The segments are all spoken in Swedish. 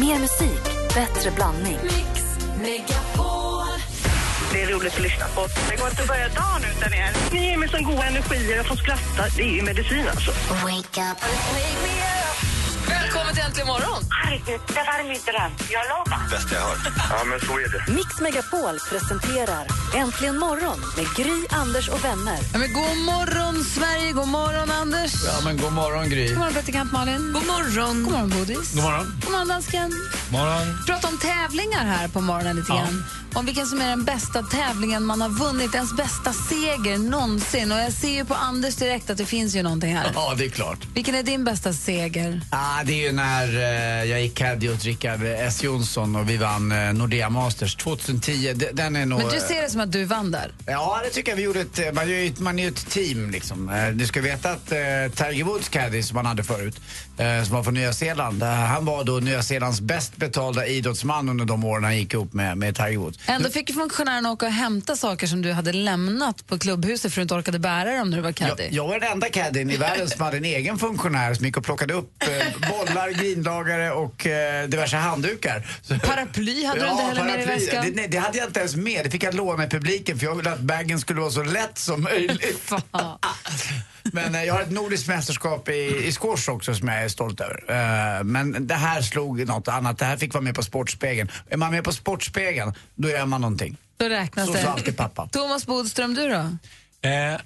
Mer musik, bättre blandning. Det är roligt att lyssna på. Det går inte att börja dagen utan er. Ni ger mig sån god energi och jag får skratta. Det är ju medicin alltså. Välkommen till Äntligen morgon! Herregud, det var min dröm. Jag lovar. Bästa jag hört. Ja, men så är det. Mix Megapol presenterar Äntligen morgon med Gry, Anders och vänner. Ja, men god morgon, Sverige! God morgon, Anders! Ja, men god morgon, Gry. God morgon, praktikant Malin. God morgon. God morgon, Bodis. God morgon. God morgon, dansken. morgon. Vi pratar om tävlingar här på morgonen lite grann. Om vilken som är den bästa tävlingen man har vunnit, ens bästa seger någonsin. Och jag ser ju på Anders direkt att det finns ju någonting här. Ja, det är klart. Vilken är din bästa seger? Ah, det är ju när eh, jag gick caddy åt Rickard S Jonsson och vi vann eh, Nordea Masters 2010. D- Den är nog... Men du eh, ser det som att du vann där? Ja, det tycker jag vi gjorde. Ett, eh, man, är ett- man är ju ett team liksom. Eh, Du ska veta att eh, Tiger Woods caddy som han hade förut, eh, som var från Nya Zeeland, eh, han var då Nya Zeelands bäst betalda idrottsman under de åren han gick ihop med, med Tiger Woods. Ändå fick ju funktionären åka och hämta saker som du hade lämnat på klubbhuset för att du inte orkade bära dem när du var caddy. Jag, jag var den enda caddien i världen som hade en egen funktionär som gick och plockade upp eh, bollar, grinlagare och eh, diverse handdukar. Så, Paraply hade du inte heller med i paraply. väskan? Det, nej, det hade jag inte ens med. Det fick jag låna i publiken för jag ville att bagen skulle vara så lätt som möjligt. Men eh, jag har ett nordiskt mästerskap i, i squash också som jag är stolt över. Eh, men det här slog något annat. Det här fick vara med på Sportspegeln. Är man med på Sportspegeln, då gör man någonting. Då räknas Så det. sa alltid pappa. Thomas Bodström, du då? Eh,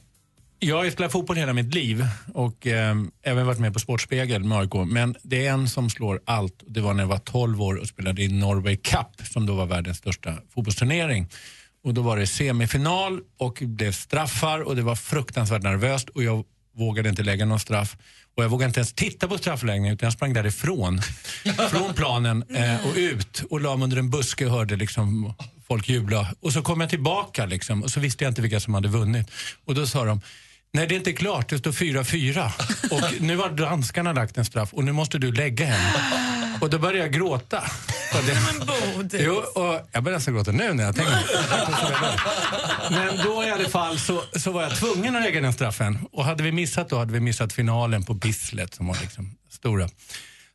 jag har spelat fotboll hela mitt liv och eh, även varit med på Sportspegel med AIK. Men det är en som slår allt. Det var när jag var 12 år och spelade i Norway Cup som då var världens största fotbollsturnering. Och då var det semifinal och det straffar och det var fruktansvärt nervöst och jag vågade inte lägga någon straff. Och jag vågade inte ens titta på straffläggningen utan jag sprang därifrån. från planen eh, och ut och la mig under en buske och hörde liksom folk jubla. Och så kom jag tillbaka liksom, och så visste jag inte vilka som hade vunnit. Och då sa de Nej, det är inte klart. Det står 4-4. Och nu har danskarna lagt en straff och nu måste du lägga en. Och då började jag gråta. Och det, jo, och jag börjar nästan gråta nu när jag tänker Men då i alla fall så, så var jag tvungen att lägga den straffen. Och hade vi missat då hade vi missat finalen på Bislett som var liksom stora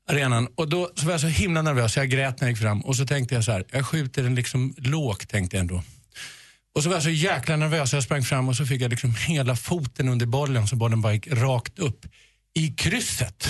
arenan. Och då så var jag så himla nervös, jag grät när jag gick fram. Och så tänkte jag så här, jag skjuter den liksom lågt tänkte jag ändå. Och så var jag så jäkla nervös, jag sprang fram och så fick jag liksom hela foten under bollen så bollen bara gick rakt upp i krysset.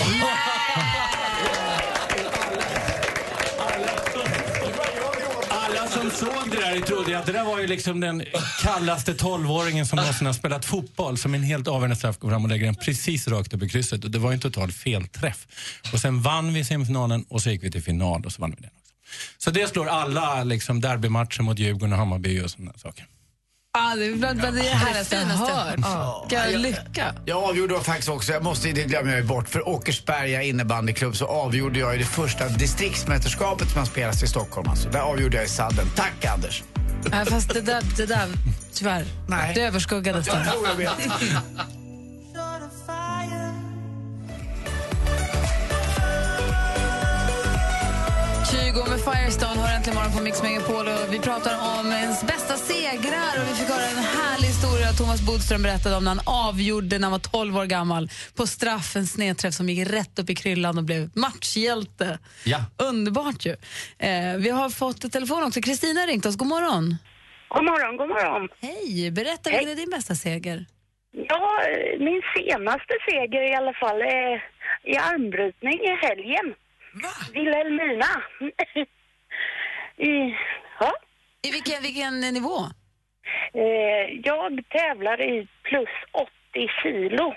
Alla som såg det där trodde att det där var ju liksom den kallaste tolvåringen som någonsin har spelat fotboll som en helt avgörande straff går fram och lägger den precis rakt upp i krysset. Och det var ju en total felträff. Och sen vann vi semifinalen och så gick vi till final och så vann vi den också. Så det slår alla liksom derbymatcher mot Djurgården och Hammarby och sådana saker. Ah, det är bland bland det härligaste jag hört. Vilken lycka. Jag avgjorde faktiskt också, jag måste, det glömmer jag ju bort, för Åkersberga innebandyklubb så avgjorde jag ju det första distriktsmästerskapet som har spelats i Stockholm. Alltså. Där avgjorde jag i sadden. Tack Anders! Fast det där, det där tyvärr, Nej. det överskuggades där. tror jag vet. 20 med Firestone har äntligen morgon på Mix Megapol och vi pratar om ens bästa segrar och vi fick höra en härlig historia Thomas Bodström berättade om när han avgjorde när han var 12 år gammal på straff, en snedträff som gick rätt upp i kryllan och blev matchhjälte. Ja. Underbart ju. Eh, vi har fått ett telefon också. Kristina har ringt oss. God morgon. God morgon, god morgon. Hej, berätta vilken är din bästa seger? Ja, eh, min senaste seger i alla fall är i armbrytning i helgen. Va? Vilhelmina. I, ja. I vilken, vilken nivå? Eh, jag tävlar i plus 80 kilo.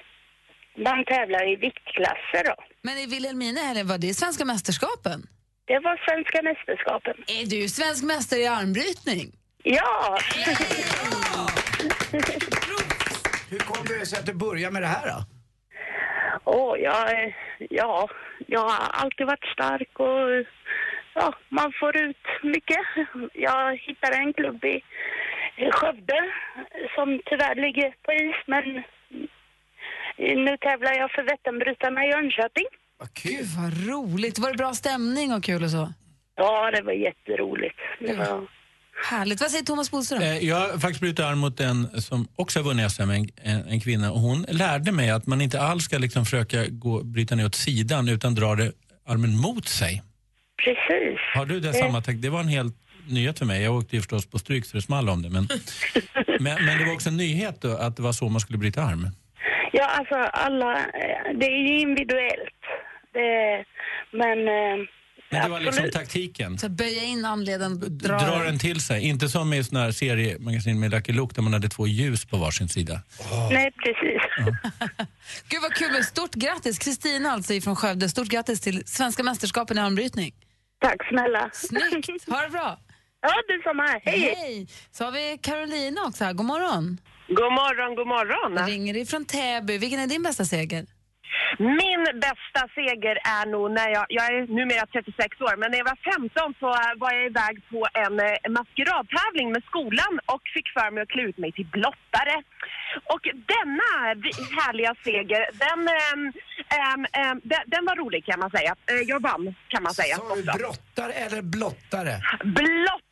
Man tävlar i viktklasser då. Men i Vilhelmina var det svenska mästerskapen? Det var svenska mästerskapen. Är du svensk mästare i armbrytning? Ja! Hur kom det sig att du började med det här då? Åh, jag, ja, jag har alltid varit stark och ja, man får ut mycket. Jag hittade en klubb i i Skövde som tyvärr ligger på is, men nu tävlar jag för Vätternbrytarna i Jönköping. Vad kul! Gud vad roligt. Var det bra stämning och kul och så? Ja, det var jätteroligt. Det var... Härligt. Vad säger Thomas Bodström? Eh, Jag har faktiskt brutit arm mot en som också har vunnit SM, en, en, en kvinna. Och hon lärde mig att man inte alls ska liksom försöka gå, bryta ner åt sidan utan dra det, armen mot sig. precis. Har du det samma tänk? Det var en helt nyhet för mig. Jag åkte ju förstås på stryk så det small om det. Men, men, men det var också en nyhet då, att det var så man skulle bryta arm. Ja, alltså alla, eh, det är ju individuellt. Det, men... Men det var liksom absolut. taktiken. Så böja in handleden, dra Dra den till sig. Inte som i såna här seriemagasin med Lucky Luke där man hade två ljus på varsin sida. Nej, precis. Gud vad kul, men stort grattis Kristina alltså från Skövde. Stort grattis till svenska mästerskapen i armbrytning. Tack snälla. Snyggt, ha det bra. Ja, detsamma. Hej. Hej! Så har vi Carolina också här, god morgon. God morgon, god morgon. Ringer ifrån Täby. Vilken är din bästa seger? Min bästa seger är nog när jag, jag är numera 36 år, men när jag var 15 så var jag iväg på en eh, maskeradtävling med skolan och fick för mig att klä ut mig till blottare. Och denna härliga seger, den, ehm, ehm, ehm, den, den var rolig kan man säga. Eh, Jag vann kan man säga. Sa du också. brottare eller blottare? Blottare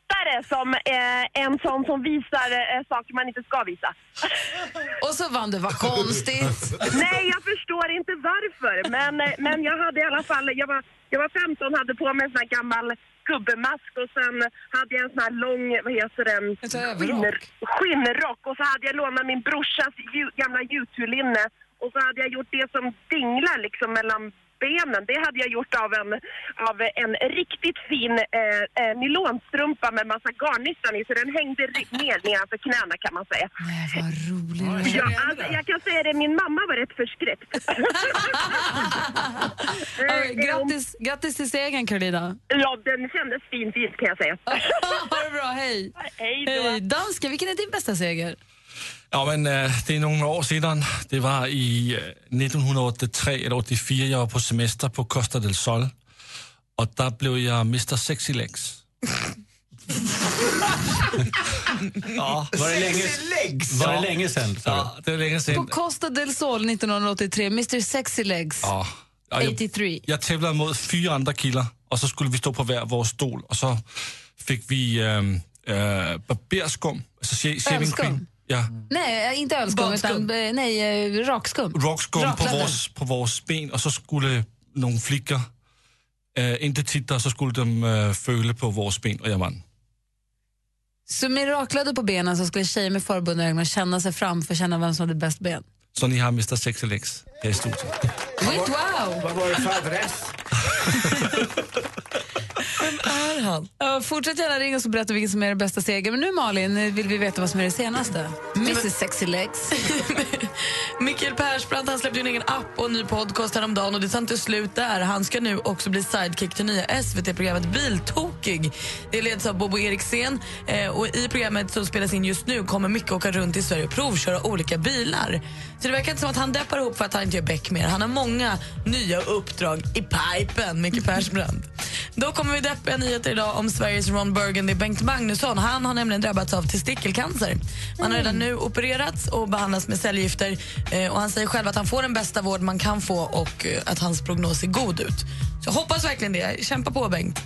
som eh, en sån som visar eh, saker man inte ska visa. Och så vann du, vad konstigt. Nej, jag förstår inte varför. Men, eh, men jag hade i alla fall, jag var, jag var 15 hade på mig en sån här gammal gubbemask och sen hade jag en sån här lång, vad heter den? Överrock. skinnrock och så hade jag lånat min brorsas ju, gamla YouTube-linne och så hade jag gjort det som dinglar liksom mellan benen. Det hade jag gjort av en, av en riktigt fin eh, eh, nylonstrumpa med massa garnnystan i så den hängde ner nedanför knäna kan man säga. Nej, vad rolig du är. Ja, alltså, jag kan säga det, min mamma var rätt förskräckt. Ja, Grattis, grattis till segern Carolina. Ja, den kändes fin fint kan jag säga. ha det bra, hej. Hej då. Hej. Dansken, vilken är din bästa seger? Ja, men øh, det är några år sedan. Det var i øh, 1983 eller 84. Jag var på semester på Costa del Sol. Och där blev jag Mr Sexy Legs. ja, Var det länge, var det länge sedan? ja, det var länge På sedan. Costa del Sol 1983, Mr Sexy Legs. Ja, ja, jag, 83. jag tävlade mot fyra andra killar och så skulle vi stå på var vår stol och så fick vi ähm, äh, barberskum, alltså sha- shaving cream. Ja, Nej, inte ölskum, Badskum. utan eh, nej, eh, rakskum. rockskum på Raklade. vårs, på vårs ben och så skulle några flickor äh, inte titta så skulle de äh, följa på vårs ben och jag vann. Så med raklade på benen så skulle tjejer med förbundna ögon känna sig fram för att känna vem som hade bäst ben. Så ni har Mr Sexy Legs här i studion. Wow! Vad var det för adress? är han? Ja, fortsätt gärna ringa och berätta vilken som är den bästa seger. Men nu Malin vill vi veta vad som är det senaste. Mrs Sexy Legs. Mikael Persbrandt han släppte en egen app och en ny podcast häromdagen och det tar inte slut där. Han ska nu också bli sidekick till nya SVT-programmet Biltokig. Det leds av Bobo Eriksen eh, och i programmet som spelas in just nu kommer Micke åka runt i Sverige och provköra olika bilar. Så det verkar inte som att han deppar ihop för att han inte gör Beck mer. Han har många nya uppdrag i pipen, Micke Persbrandt. Då kommer vi deppiga nyheter idag om Sveriges Ron Burgundy. Bengt Magnusson han har nämligen drabbats av testikelcancer. Han har redan nu opererats och behandlas med cellgifter. Eh, och han säger själv att han får den bästa vård man kan få och eh, att hans prognos ser god ut. Så hoppas verkligen det. Kämpa på, Bengt.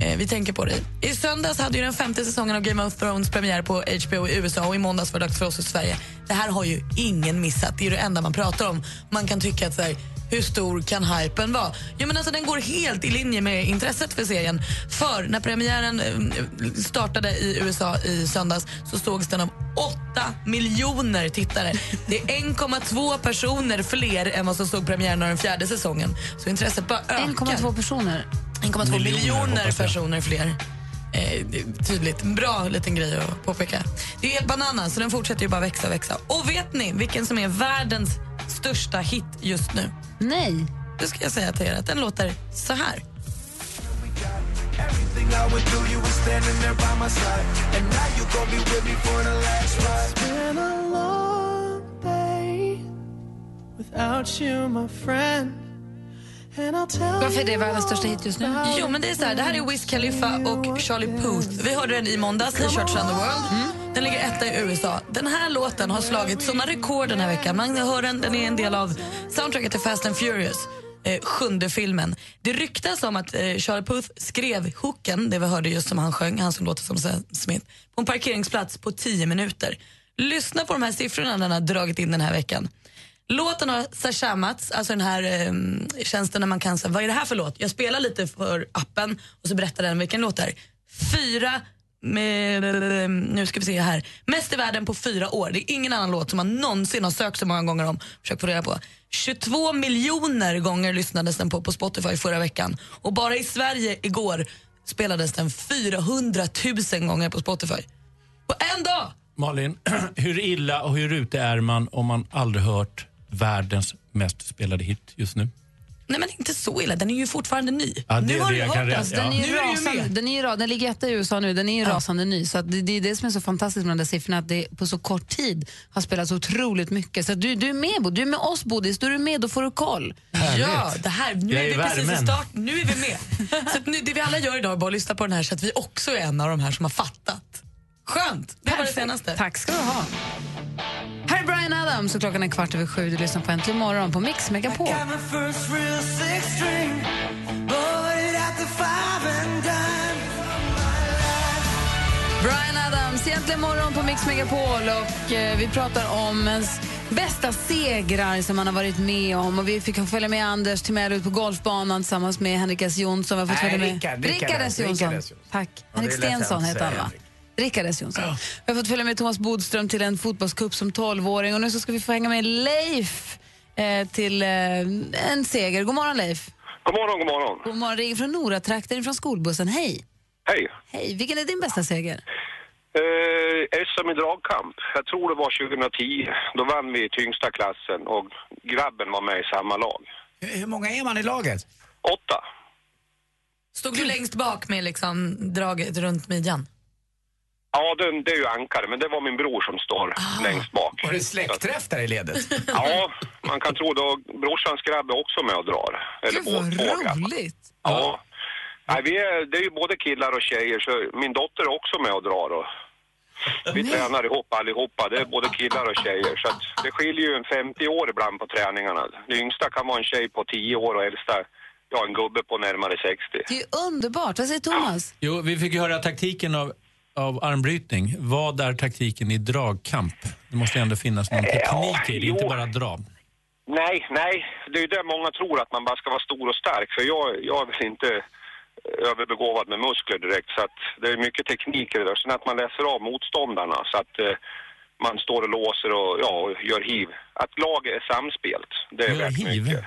Eh, vi tänker på dig. I söndags hade ju den femte säsongen av Game of Thrones premiär på HBO i USA och i måndags var det dags för oss i Sverige. Det här har ju ingen missat. Det är det enda man pratar om. Man kan tycka att så här, hur stor kan hypen vara? Jo, men alltså, den går helt i linje med intresset för serien. För när premiären eh, startade i USA i söndags så sågs den av 8 miljoner tittare. Det är 1,2 personer fler än vad som såg premiären av den fjärde säsongen. Så intresset bara ökar. 1,2 personer. 1,2 Miljoner, miljoner, personer fler. Eh, tydligt. Bra liten grej att påpeka. Det är helt bananas, så den fortsätter ju bara växa och växa. Och vet ni vilken som är världens största hit just nu? Nej. Då ska jag säga till er att den låter så här. Varför är det världens största hit just nu? Jo, men det är så här, det här är Wiz Khalifa och Charlie Puth. Vi hörde den i måndags i Church Around the World. Den ligger etta i USA. Den här låten har slagit såna rekord den här veckan. Man hör den, den är en del av soundtracket till Fast and Furious. Eh, sjunde filmen. Det ryktas om att eh, Charlie Puth skrev hooken, det vi hörde just som han sjöng, han som låter som Sam Smith, på en parkeringsplats på tio minuter. Lyssna på de här siffrorna den har dragit in den här veckan. Låten har sashamats, alltså den här eh, tjänsten där man kan säga, vad är det här för låt? Jag spelar lite för appen och så berättar den vilken låt det är. Fyra, med, eh, nu ska vi se här, mest i världen på fyra år. Det är ingen annan låt som man någonsin har sökt så många gånger om, försökt få reda på. 22 miljoner gånger lyssnades den på på Spotify förra veckan. Och bara i Sverige igår spelades den 400 000 gånger på Spotify. På en dag! Malin, hur illa och hur ute är man om man aldrig hört världens mest spelade hit just nu? Nej men inte så illa, den är ju fortfarande ny. Ja, det nu har du jag hört den. Den är Ja. ju Nu är du ju rasande, med. den är ju, ra- den ligger etta i USA nu, den är ju rasande ny. Så att det, det är det som är så fantastiskt med de där siffrorna, att det på så kort tid har spelats otroligt mycket. Så att du, du är med, Bo. du är med oss Bodis, då är du med, då får du koll. Ja, det här, nu Jag är är vi i precis i värmen. start, nu är vi med. så att nu, det vi alla gör idag är bara att lyssna på den här så att vi också är en av de här som har fattat. Skönt! Det var det senaste. Tack ska du ha. Brian Adams och klockan är kvart över sju. Du lyssnar på Äntligen morgon på Mix Megapol. Brian Adams, egentligen morgon på Mix Megapol och eh, vi pratar om ens bästa segrar som man har varit med om. Och vi fick följa med Anders Timell ut på golfbanan tillsammans med Henrik S Jonsson. Vi har fått Nej, följa med Rickard, S Jonsson. Tack. Henrik Stensson heter han va? Rickard. S Jonsson. Vi har fått följa med Thomas Bodström till en fotbollscup som 12-åring och nu så ska vi få hänga med Leif eh, till eh, en seger. God morgon Leif. God morgon, god morgon. God morgon, ringer från Noratrakten från skolbussen. Hej. Hej. Hej, vilken är din bästa seger? Eh, SM i dragkamp. Jag tror det var 2010. Då vann vi tyngsta klassen och grabben var med i samma lag. Hur, hur många är man i laget? Åtta. Stod du längst bak med liksom draget runt midjan? Ja, det, det är ju ankare, men det var min bror som står längst bak. Var det släktträff där i ledet? Ja, man kan tro då brorsans grabb är också med och drar. Eller Gud vad roligt. Ja. Nej, vi är, det är ju både killar och tjejer, så min dotter är också med och drar. Och vi tränar ihop allihopa, det är både killar och tjejer. Så att det skiljer ju en 50 år ibland på träningarna. Det yngsta kan vara en tjej på 10 år och äldsta, ja en gubbe på närmare 60. Det är ju underbart. Vad säger Thomas? Jo, vi fick ju höra taktiken av, av armbrytning. Vad är taktiken i dragkamp? Det måste ju ändå finnas någon teknik i det, inte bara dra. Nej, nej, det är ju det många tror att man bara ska vara stor och stark. För jag, jag är väl inte överbegåvad med muskler direkt. Så att det är mycket teknik i det där. Sen att man läser av motståndarna så att eh, man står och låser och, ja, och gör hiv. Att laget är samspelt, det är Gör värt hiv? mycket.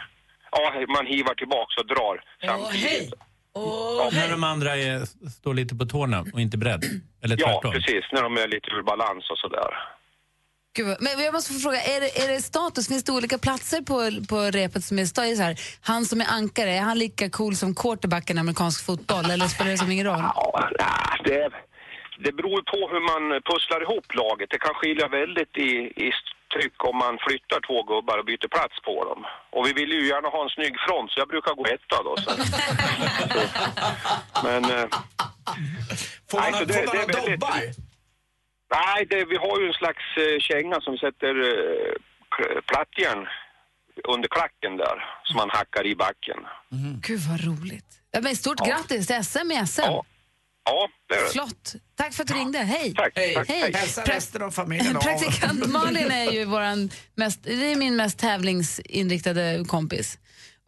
Ja, man hivar tillbaks och drar samtidigt. Åh, När de andra är, står lite på tårna och inte beredd? Eller Ja, tvärtom? precis. När de är lite ur balans och sådär. Gud, men jag måste få fråga, är det, är det status? Finns det olika platser på, på repet som är status? Så här, han som är ankare, är han lika cool som quarterbacken i amerikansk fotboll eller spelar det som ingen roll? Ja, nej, det, det beror på hur man pusslar ihop laget. Det kan skilja väldigt i, i tryck om man flyttar två gubbar och byter plats på dem. Och vi vill ju gärna ha en snygg front, så jag brukar gå etta då. Så. så. Men... eh, Får man, Nej, så det- får man det väldigt- dobbar? Nej, det, vi har ju en slags eh, känga som sätter eh, plattjärn under klacken där, som man hackar i backen. Gud vad roligt. Ja, men stort grattis till SM i SM. Ja, ja det är det. Flott. Tack för att du ringde. Hej. Tack, Hej. tack, Hej. Hälsa Pra- resten av familjen av. Praktikant Malin är ju våran mest, det är min mest tävlingsinriktade kompis.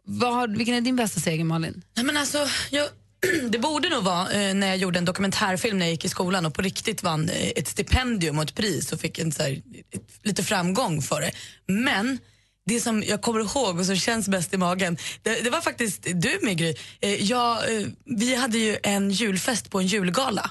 Vad har, vilken är din bästa seger Malin? Nej, men alltså, jag, det borde nog vara eh, när jag gjorde en dokumentärfilm när jag gick i skolan och på riktigt vann eh, ett stipendium och ett pris och fick en, så här, ett, lite framgång för det. Men det som jag kommer ihåg och som känns bäst i magen, det, det var faktiskt du med Gry. Eh, jag, eh, vi hade ju en julfest på en julgala.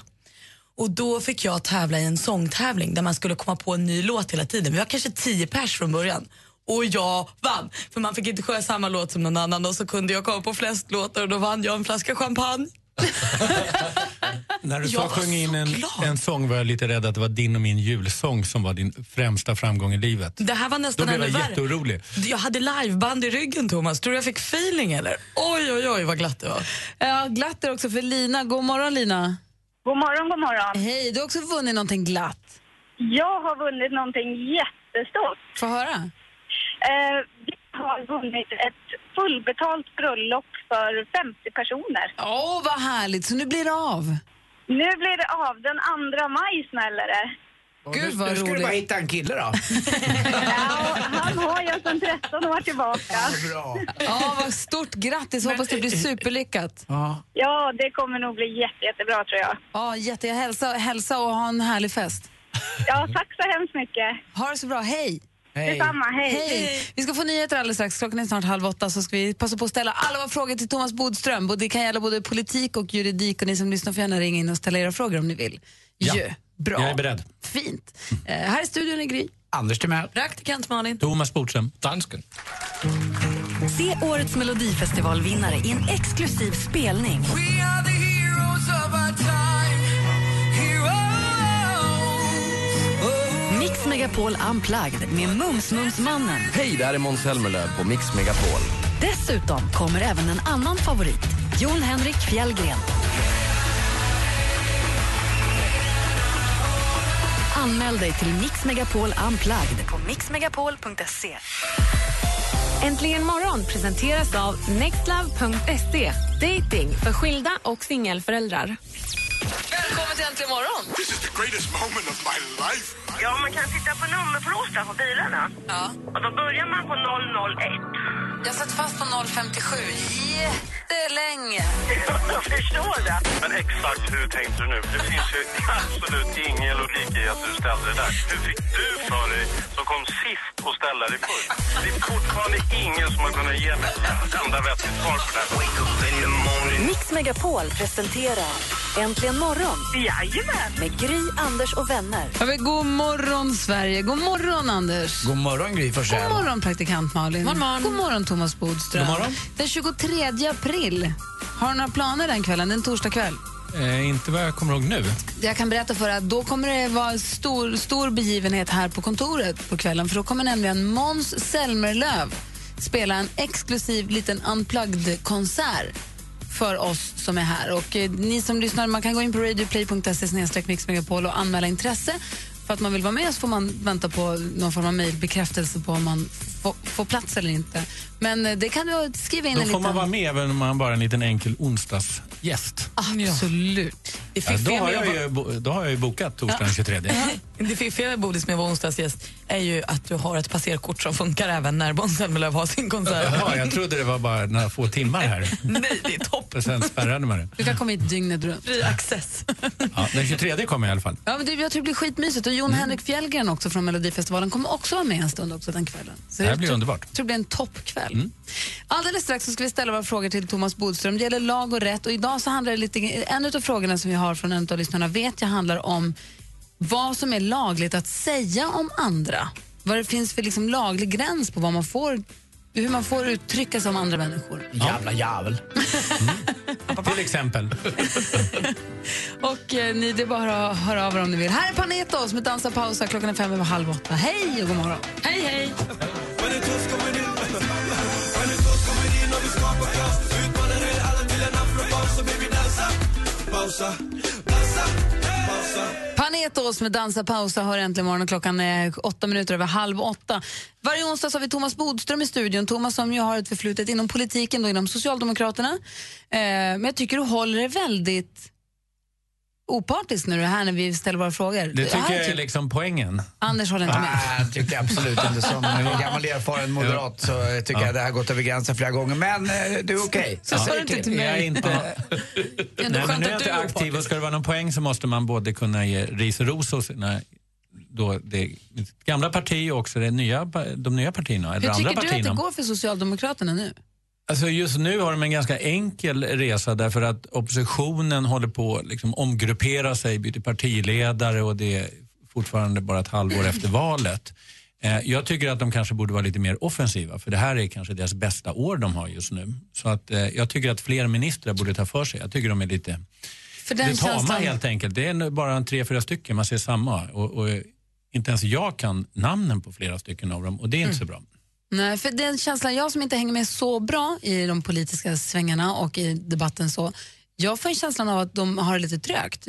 Och då fick jag tävla i en sångtävling där man skulle komma på en ny låt hela tiden. Vi var kanske tio pers från början. Och jag vann, för man fick inte sjunga samma låt som någon annan och så kunde jag komma på flest låtar och då vann jag en flaska champagne. När du Jag så sjöng in så en, glad. en sång var jag lite rädd att det var din och min julsång som var din främsta framgång i livet. Det här var Då nästan blev ännu jag värre. jätteorolig. Jag hade liveband i ryggen Thomas, tror du jag fick feeling eller? Oj oj oj vad glatt det var. Ja, glatt är också för Lina. God morgon Lina. God morgon, god morgon. Hej, du har också vunnit någonting glatt. Jag har vunnit någonting jättestort. Få höra. Eh, vi har vunnit ett fullbetalt bröllop för 50 personer. Åh, vad härligt. Så nu blir det av. Nu blir det av. Den 2 maj smäller det. Gud vad nu ska du bara roligt. hitta en kille då. Ja, han har jag sedan 13 år tillbaka. Bra. Ja, vad stort grattis. Hoppas det blir superlyckat. Ja. Ja, det kommer nog bli jätte, jättebra tror jag. Ja, jätte, hälsa, hälsa och ha en härlig fest. Ja, tack så hemskt mycket. Ha det så bra. Hej! Hej. Detsamma, hej. Hej! Vi ska få nyheter alldeles strax. Klockan är snart halv åtta så ska vi passa på att ställa alla våra frågor till Thomas Bodström. Det kan gälla både politik och juridik och ni som lyssnar får gärna ringa in och ställa era frågor om ni vill. Ja. Jö, bra. Jag är beredd. Fint. Eh, här i studion är Gry. Anders Timell. Praktikant Malin. Thomas Bodström. Dansken. Se årets Melodifestivalvinnare i en exklusiv spelning. Mix Megapol Unplugged med Mums-Mums-mannen. Hej, det här är Måns Zelmerlöw på Mix Megapol. Dessutom kommer även en annan favorit, Jon Henrik Fjällgren. Anmäl dig till Mix Megapol Unplugged på mixmegapol.se. Äntligen morgon presenteras av nextlove.se. Dating för skilda och singelföräldrar. Välkommen till Äntligen morgon. Ja, man kan titta på nummerplåtar på bilarna. Ja. Och då börjar man på 001. Jag satt fast på 057 jättelänge. Jag förstår det. Men exakt hur tänkte du nu? Det finns ju absolut ingen logik i att du ställde det där. Hur fick du för dig som kom sist och ställa dig först? Det är fortfarande ingen som har kunnat ge mig ett enda vettigt svar på det här. Mix Megapol presenterar Äntligen morgon Jajamän. med Gry, Anders och vänner. Ja, god morgon, Sverige. God morgon, Anders. God morgon Gry Forssell. God morgon, praktikant Malin. God morgon. God morgon, Thomas Bodström. God morgon. Den 23 april. Har du några planer den kvällen? Den torsdag kväll? Eh, inte vad jag kommer ihåg nu. Jag kan berätta för att då kommer det vara stor, stor begivenhet här på kontoret på kvällen. För då kommer nämligen Måns Zelmerlöw spela en exklusiv liten unplugged-konsert för oss som är här. Och eh, ni som lyssnar, man kan gå in på radioplay.se mixmegapol och anmäla intresse. För att man vill vara med så får man vänta på någon form av mejlbekräftelse på om man får, får plats eller inte. Men eh, det kan du skriva in Då en får liten... man vara med även om man bara är en liten enkel onsdagsgäst. Absolut. Det Ja, då, har jag ju, då har jag ju bokat torsdagen den 23. Det fiffiga med Bodis med att vara onsdagsgäst är ju att du har ett passerkort som funkar även när Måns Zelmerlöw har sin konsert. Jaha, jag trodde det var bara några få timmar här. Nej, det är toppen. Sen spärrade man det. Du kan komma hit dygnet runt. Fri access. Ja, den 23 kommer jag i alla fall. Ja, men det, jag tror det blir skitmysigt. Och Jon Henrik Fjällgren också från Melodifestivalen kommer också vara med en stund också den kvällen. Så Det här blir tror- underbart. Jag tror det blir en toppkväll. Alldeles strax så ska vi ställa våra frågor till Thomas Bodström. Det gäller lag och rätt. Och idag så handlar det lite, en av frågorna som vi har från en av lyssnarna vet jag handlar om vad som är lagligt att säga om andra. Vad det finns för liksom laglig gräns på vad man får, hur man får uttrycka sig om andra människor. Jävla jävel. Till exempel. Och eh, ni, det är bara att höra av er om ni vill. Här är Panetos med Dansa pausa. Klockan är fem över halv åtta. Hej och god morgon. Hej, hej. Panetos med Dansa pausa hör äntligen morgon klockan är åtta minuter över halv åtta. Varje onsdag så har vi Thomas Bodström i studion. Thomas som ju har ett förflutet inom politiken då inom Socialdemokraterna. Eh, men jag tycker du håller det väldigt opartiskt när du är här när vi ställer våra frågor. Det tycker här jag är tycker- liksom poängen. Anders håller inte med. Nej, jag tycker absolut inte som en gammal erfaren moderat så tycker jag det här har gått över gränsen flera gånger. Men eh, du är okej. Så sa du inte till Jag är inte, nej, men nu är jag inte aktiv och ska det vara någon poäng så måste man både kunna ge ris och ros hos sina, då det gamla parti och också det nya, de nya partierna. Hur andra tycker du att det går för Socialdemokraterna nu? Alltså just nu har de en ganska enkel resa därför att oppositionen håller på att liksom omgruppera sig, byter partiledare och det är fortfarande bara ett halvår efter valet. Eh, Jag tycker att de kanske borde vara lite mer offensiva för det här är kanske deras bästa år de har just nu. Så att eh, jag tycker att fler ministrar borde ta för sig. Jag tycker de är lite, För den lite tama känslan... helt enkelt. Det är bara en tre, fyra stycken, man ser samma. Och, och inte ens jag kan namnen på flera stycken av dem och det är inte så bra. Nej, för den känslan, jag som inte hänger med så bra i de politiska svängarna och i debatten så, jag får en känslan av att de har det lite trögt.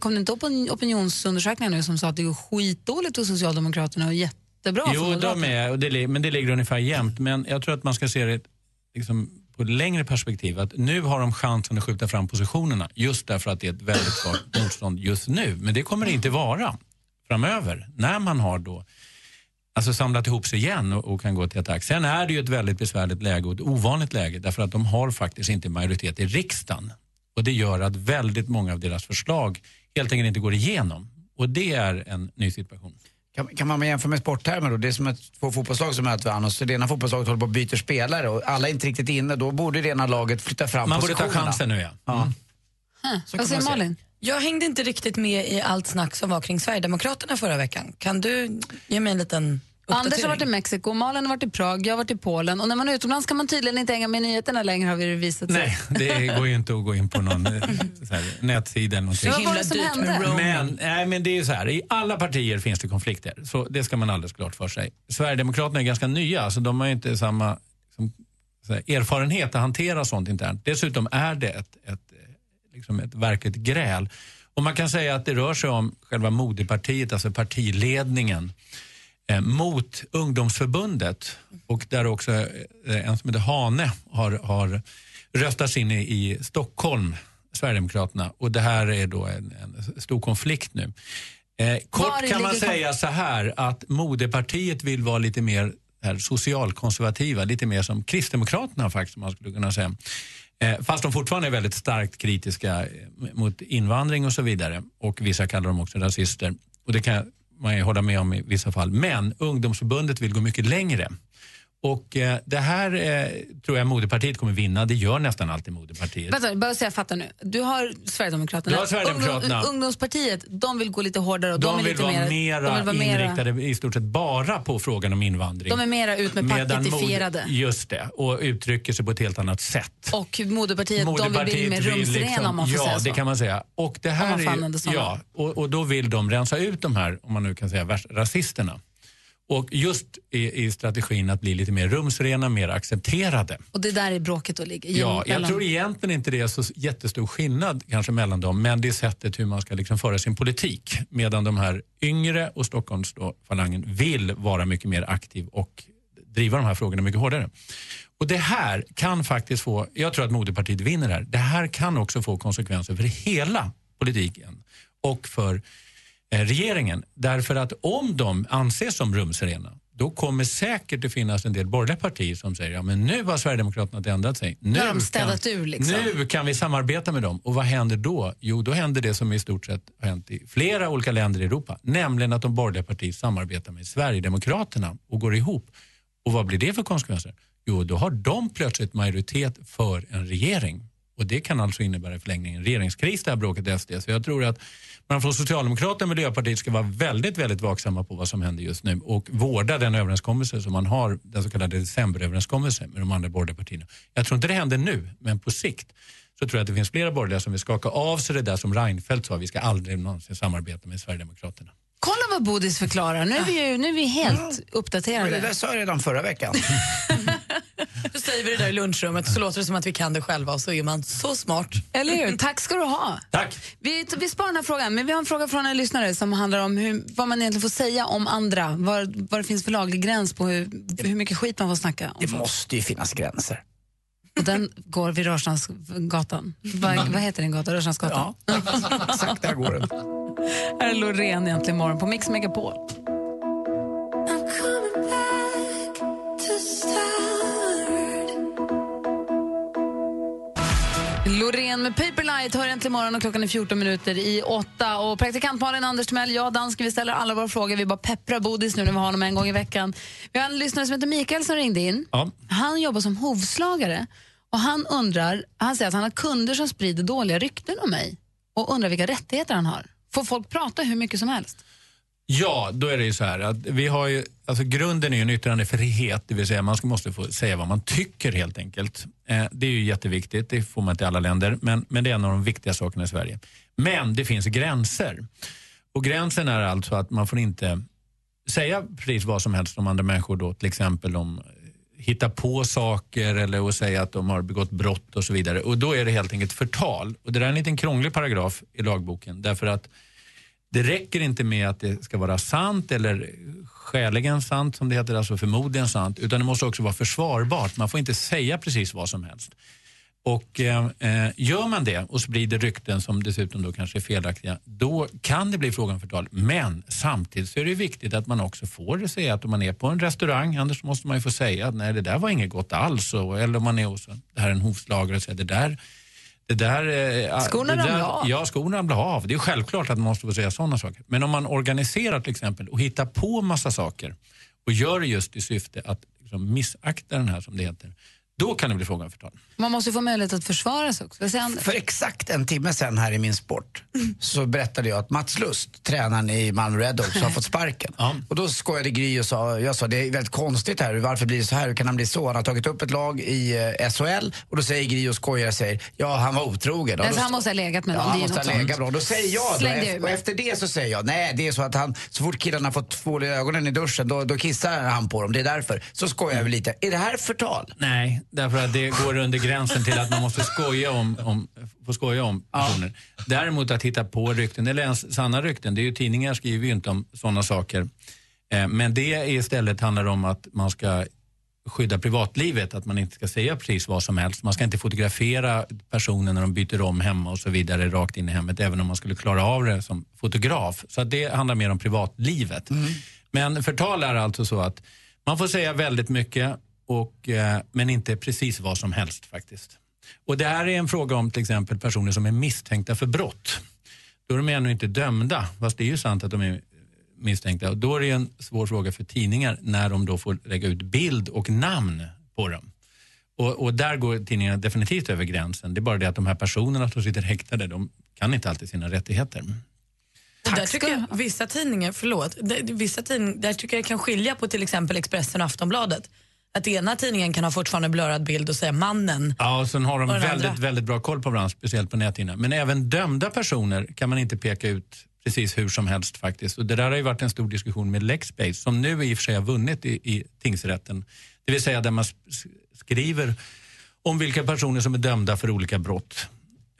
Kom det inte upp en opinionsundersökningar nu som sa att det går skitdåligt hos Socialdemokraterna och jättebra för Jo, Moderaterna? de är, och det, men det ligger ungefär jämnt. Men jag tror att man ska se det liksom, på ett längre perspektiv. Att nu har de chansen att skjuta fram positionerna just därför att det är ett väldigt svagt motstånd just nu. Men det kommer det inte vara. framöver när man har då alltså samlat ihop sig igen och, och kan gå till attack. Sen är det ju ett väldigt besvärligt läge och ett ovanligt läge därför att de har faktiskt inte majoritet i riksdagen. Och det gör att väldigt många av deras förslag helt enkelt inte går igenom. Och det är en ny situation. Kan, kan man jämföra med sporttermer då? Det är som ett, två fotbollslag som möter varandra och så det ena fotbollslaget håller på att byta spelare och alla är inte riktigt inne. Då borde det ena laget flytta fram Man borde ta positionerna. chansen nu ja. Ja. Mm. Så Vad säger man. Malin? Jag hängde inte riktigt med i allt snack som var kring Sverigedemokraterna förra veckan. Kan du ge mig en liten uppdatering? Anders har varit i Mexiko, Malin har varit i Prag, jag har varit i Polen och när man är utomlands kan man tydligen inte hänga med nyheterna längre har vi visat sig. Nej, det går ju inte att gå in på någon eh, här, nätsida eller någonting. Vad var det som hände? Men, nej, men det är ju så här, i alla partier finns det konflikter. Så det ska man alldeles klart för sig. Sverigedemokraterna är ganska nya, så de har ju inte samma som, så här, erfarenhet att hantera sånt internt. Dessutom är det ett, ett, liksom ett verkligt gräl. Och man kan säga att det rör sig om själva moderpartiet, alltså partiledningen eh, mot ungdomsförbundet och där också eh, en som heter Hane har, har röstats in i, i Stockholm, Sverigedemokraterna. Och det här är då en, en stor konflikt nu. Eh, kort kan man säga så här att moderpartiet vill vara lite mer här, socialkonservativa, lite mer som Kristdemokraterna faktiskt, man skulle kunna säga. Eh, fast de fortfarande är väldigt starkt kritiska eh, mot invandring och så vidare. Och vissa kallar dem också rasister. Och det kan man ju hålla med om i vissa fall. Men ungdomsförbundet vill gå mycket längre. Och eh, det här eh, tror jag moderpartiet kommer vinna. Det gör nästan alltid moderpartiet. Vänta, bara så jag fattar nu. Du har Sverigedemokraterna. Du har Sverigedemokraterna. Ungdom, ungdomspartiet, de vill gå lite hårdare och de, De vill lite vara mer, mera de vill vara mera, inriktade i stort sett bara på frågan om invandring. de är mera ut med paketifierade. Just det, och uttrycker sig på ett helt annat sätt. Och moderpartiet, de vill bli mer rumsrena om man får Ja, säga så. det kan man säga. Och, det här är, ja, och, och då vill de rensa ut de här, om man nu kan säga, rasisterna. Och just i, i strategin att bli lite mer rumsrena, mer accepterade. Och det där är bråket då ligger. Ja, jag tror egentligen inte det är så jättestor skillnad kanske mellan dem, men det är sättet hur man ska liksom föra sin politik. Medan de här yngre och Stockholmsfalangen vill vara mycket mer aktiv och driva de här frågorna mycket hårdare. Och det här kan faktiskt få, jag tror att moderpartiet vinner här, det här kan också få konsekvenser för hela politiken och för regeringen. Därför att om de anses som rumsrena, då kommer säkert det finnas en del borgerliga partier som säger ja men nu har Sverigedemokraterna ändrat sig. Nu, har de städat ur, liksom. nu kan vi samarbeta med dem. Och vad händer då? Jo, då händer det som i stort sett har hänt i flera olika länder i Europa. Nämligen att de borgerliga partierna samarbetar med Sverigedemokraterna och går ihop. Och vad blir det för konsekvenser? Jo, då har de plötsligt majoritet för en regering. Och det kan alltså innebära i förlängningen en regeringskris det här bråket i SD. Så jag tror att man från Socialdemokraterna och Miljöpartiet ska vara väldigt, väldigt vaksamma på vad som händer just nu och vårda den överenskommelse som man har, den så kallade decemberöverenskommelsen med de andra borgerliga partierna. Jag tror inte det händer nu, men på sikt så tror jag att det finns flera borgerliga som vill skaka av sig det där som Reinfeldt sa, vi ska aldrig någonsin samarbeta med Sverigedemokraterna. Kolla vad Bodis förklarar. Nu är vi, ju, nu är vi helt uppdaterade. Det där sa jag redan förra veckan. Då säger vi det där i lunchrummet så låter det som att vi kan det själva och så är man så smart. Eller hur? Tack ska du ha. Tack! Vi, vi sparar den här frågan, men vi har en fråga från en lyssnare som handlar om hur, vad man egentligen får säga om andra. Vad, vad det finns för laglig gräns på hur, hur mycket skit man får snacka om. Det måste ju finnas gränser. Och den går vid Rörstrandsgatan. Vad, vad heter den gatan? Rörstrandsgatan? Ja, exakt där går den. Här är Loreen egentligen morgon på Mix Megapol. Loreen med Paperlight hör äntligen morgon och klockan är 14 minuter i åtta. Och praktikant Malin, Anders Timell, jag och dansken, vi ställer alla våra frågor. Vi bara pepprar Bodis nu när vi har honom en gång i veckan. Vi har en lyssnare som heter Mikael som ringde in. Ja. Han jobbar som hovslagare och han undrar, han säger att han har kunder som sprider dåliga rykten om mig och undrar vilka rättigheter han har. Får folk prata hur mycket som helst? Ja, då är det ju så här att vi har ju, alltså grunden är ju en yttrandefrihet, det vill säga man ska, måste få säga vad man tycker helt enkelt. Eh, det är ju jätteviktigt, det får man inte i alla länder, men, men det är en av de viktiga sakerna i Sverige. Men det finns gränser. Och gränsen är alltså att man får inte säga precis vad som helst om andra människor då, till exempel om eh, hitta på saker eller att säga att de har begått brott och så vidare. Och då är det helt enkelt förtal. Och det där är en liten krånglig paragraf i lagboken därför att det räcker inte med att det ska vara sant eller skäligen sant som det heter, alltså förmodligen sant, utan det måste också vara försvarbart. Man får inte säga precis vad som helst. Och eh, eh Gör man det och sprider rykten som dessutom då kanske är felaktiga, då kan det bli fråga om förtal. Men samtidigt så är det viktigt att man också får säga att om man är på en restaurang, annars måste man ju få säga att nej det där var inget gott alls. Och, eller om man är hos det här är en hovslagare och säger det där det där, eh, Skorna det där, ramlar av. Ja, skorna ramlar av. Det är självklart att man måste få säga sådana saker. Men om man organiserar till exempel och hittar på massa saker och gör det just i syfte att liksom, missakta den här som det heter, då kan det bli fråga om förtal. Man måste ju få möjlighet att försvara sig också. Sen, För exakt en timme sen här i Min Sport så berättade jag att Mats Lust, tränaren i Malmö Redhawks, har fått sparken. Och då skojade Gry och sa, jag sa det är väldigt konstigt här, varför blir det så här, hur kan han bli så? Han har tagit upp ett lag i eh, SHL och då säger Gry och skojar och säger, ja han var otrogen. Alltså, då- han måste ha legat med Ja, någon. han måste ha legat bra. Då säger jag då, efter, och efter det så säger jag, nej det är så att han, så fort killarna har fått tvål i ögonen i duschen, då, då kissar han på dem. Det är därför. Så skojar vi lite. Är det här förtal? Nej, därför att det går under gränsen till att man måste skoja om, om, få skoja om personer. Däremot att hitta på rykten, eller ens sanna rykten, det är ju, tidningar skriver ju inte om sådana saker. Eh, men det istället handlar om att man ska skydda privatlivet, att man inte ska säga precis vad som helst. Man ska inte fotografera personer när de byter om hemma och så vidare rakt in i hemmet, även om man skulle klara av det som fotograf. Så det handlar mer om privatlivet. Men förtal är alltså så att man får säga väldigt mycket, och, eh, men inte precis vad som helst faktiskt. Och det här är en fråga om till exempel personer som är misstänkta för brott. Då är de ännu inte dömda, fast det är ju sant att de är misstänkta. Och då är det en svår fråga för tidningar när de då får lägga ut bild och namn på dem. Och, och där går tidningarna definitivt över gränsen. Det är bara det att de här personerna som sitter häktade, de kan inte alltid sina rättigheter. Och där tycker jag, vissa tidningar, förlåt, där, vissa tidningar, där tycker jag kan skilja på till exempel Expressen och Aftonbladet. Att ena tidningen kan ha fortfarande blurrad bild och säga mannen. Ja, och sen har de väldigt, andra. väldigt bra koll på varandra, speciellt på näthinnan. Men även dömda personer kan man inte peka ut precis hur som helst faktiskt. Och det där har ju varit en stor diskussion med Lexbase som nu i och för sig har vunnit i, i tingsrätten. Det vill säga där man skriver om vilka personer som är dömda för olika brott.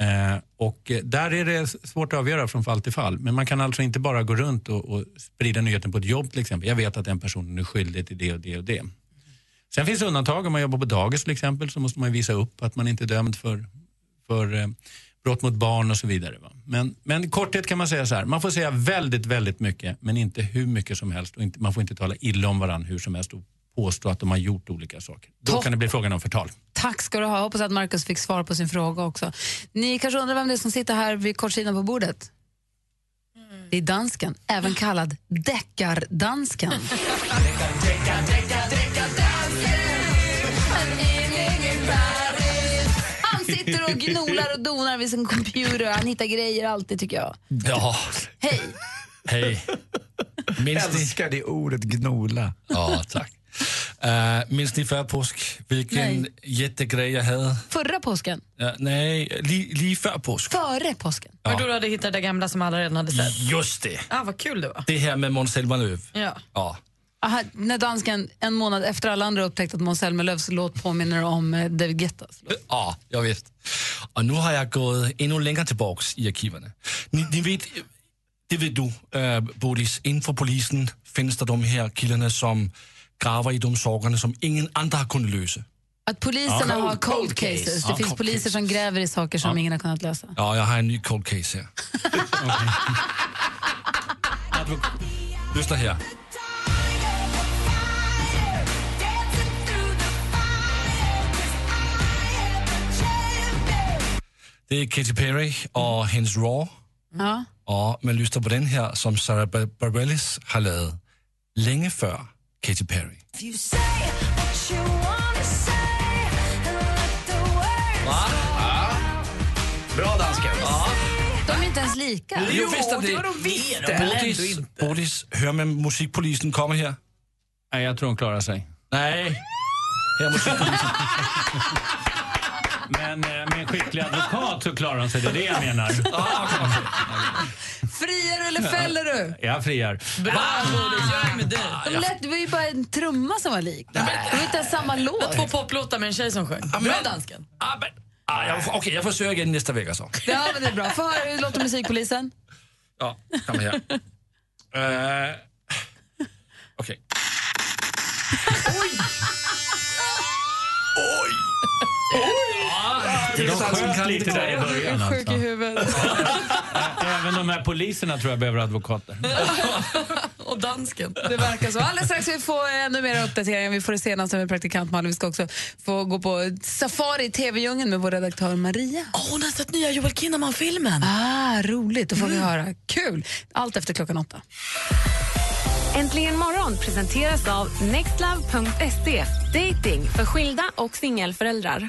Eh, och eh, där är det svårt att avgöra från fall till fall. Men man kan alltså inte bara gå runt och, och sprida nyheten på ett jobb till exempel. Jag vet att den personen är skyldig till det och det och det. Sen finns det undantag. Om man jobbar på dagis till exempel så måste man visa upp att man inte är dömd för, för eh, brott mot barn och så vidare. Va? Men, men i korthet kan man säga så här. Man får säga väldigt, väldigt mycket men inte hur mycket som helst. Och inte, man får inte tala illa om varandra hur som helst och påstå att de har gjort olika saker. Då Topp. kan det bli frågan om förtal. Tack ska du ha. Hoppas att Markus fick svar på sin fråga också. Ni kanske undrar vem det är som sitter här vid kortsidan på bordet? Det är dansken, även kallad deckardansken. sitter och gnolar och donar vid sin computer. Han hittar grejer alltid tycker jag. Ja, Hej! hej. Minns ni? Älskar det ordet gnola. Ja, tack. Uh, minns ni förra påsk vilken Nej. jättegrej jag hade? Förra påsken, Ja, nej, li, lige före påsk. före påsken. Var då du hade hittat det gamla som alla redan hade sett? Just det. Ah, vad kul det var. Det här med Måns Zelmerlöw. Ja. Ja. Aha, när dansken en månad efter alla andra upptäckt att Måns Zelmerlöws låt påminner om eh, David Guettas. Ja, jag vet. Och nu har jag gått ännu längre tillbaks i arkiven. Ni, ni vet, det vet du, äh, Bodis, inför polisen finns det de här killarna som graver i de sakerna som ingen andra har kunnat lösa. Att poliserna Ja. har cold Cold case. cases. Det Ja, finns cold poliser case. som gräver i saker som ingen har kunnat lösa. Ja, jag har en ny cold case här. Lyssna här. Det är Katy Perry och hennes Raw. Ja. Och man lyssnar på den här som Sarah Bar- Bareilles har lavet länge före Katy Perry. Bra dansken. De är inte ens lika. Jo, visst är det. Bodis, Bodis, hör man musikpolisen kommer här? Nej, jag tror hon klarar sig. Nej. Här är musikpolisen. Men eh, med en skicklig advokat så klarar hon sig, det är det jag menar. Friar du eller fäller du? Jag friar. Bra Bodis, jag är med dig. De lät, det var ju bara en trumma som var lik. Det var inte ens samma Det var låt. två poplåtar med en tjej som sjöng. Bra dansken. Ah, ah, jag, Okej, jag försöker nästa vecka så. Ja, men det är bra. Få höra hur det låter musikpolisen. Ja, kom här. Uh, Okej. Oj! Oj! De sköt lite där i början. Sjuk i Alltså. huvudet. Även de här poliserna tror jag behöver advokater. Och dansken. Det verkar så. Alldeles strax vi få ännu mer uppdateringar. Vi får det senaste med praktikant Malin. Vi ska också få gå på safari i TV-djungeln med vår redaktör Maria. Åh, hon har sett nya Joel Kinnaman-filmen. Ah, roligt, då får vi höra. Kul! Allt efter klockan åtta. Äntligen morgon presenteras av nextlove.se. Dating för skilda och singelföräldrar.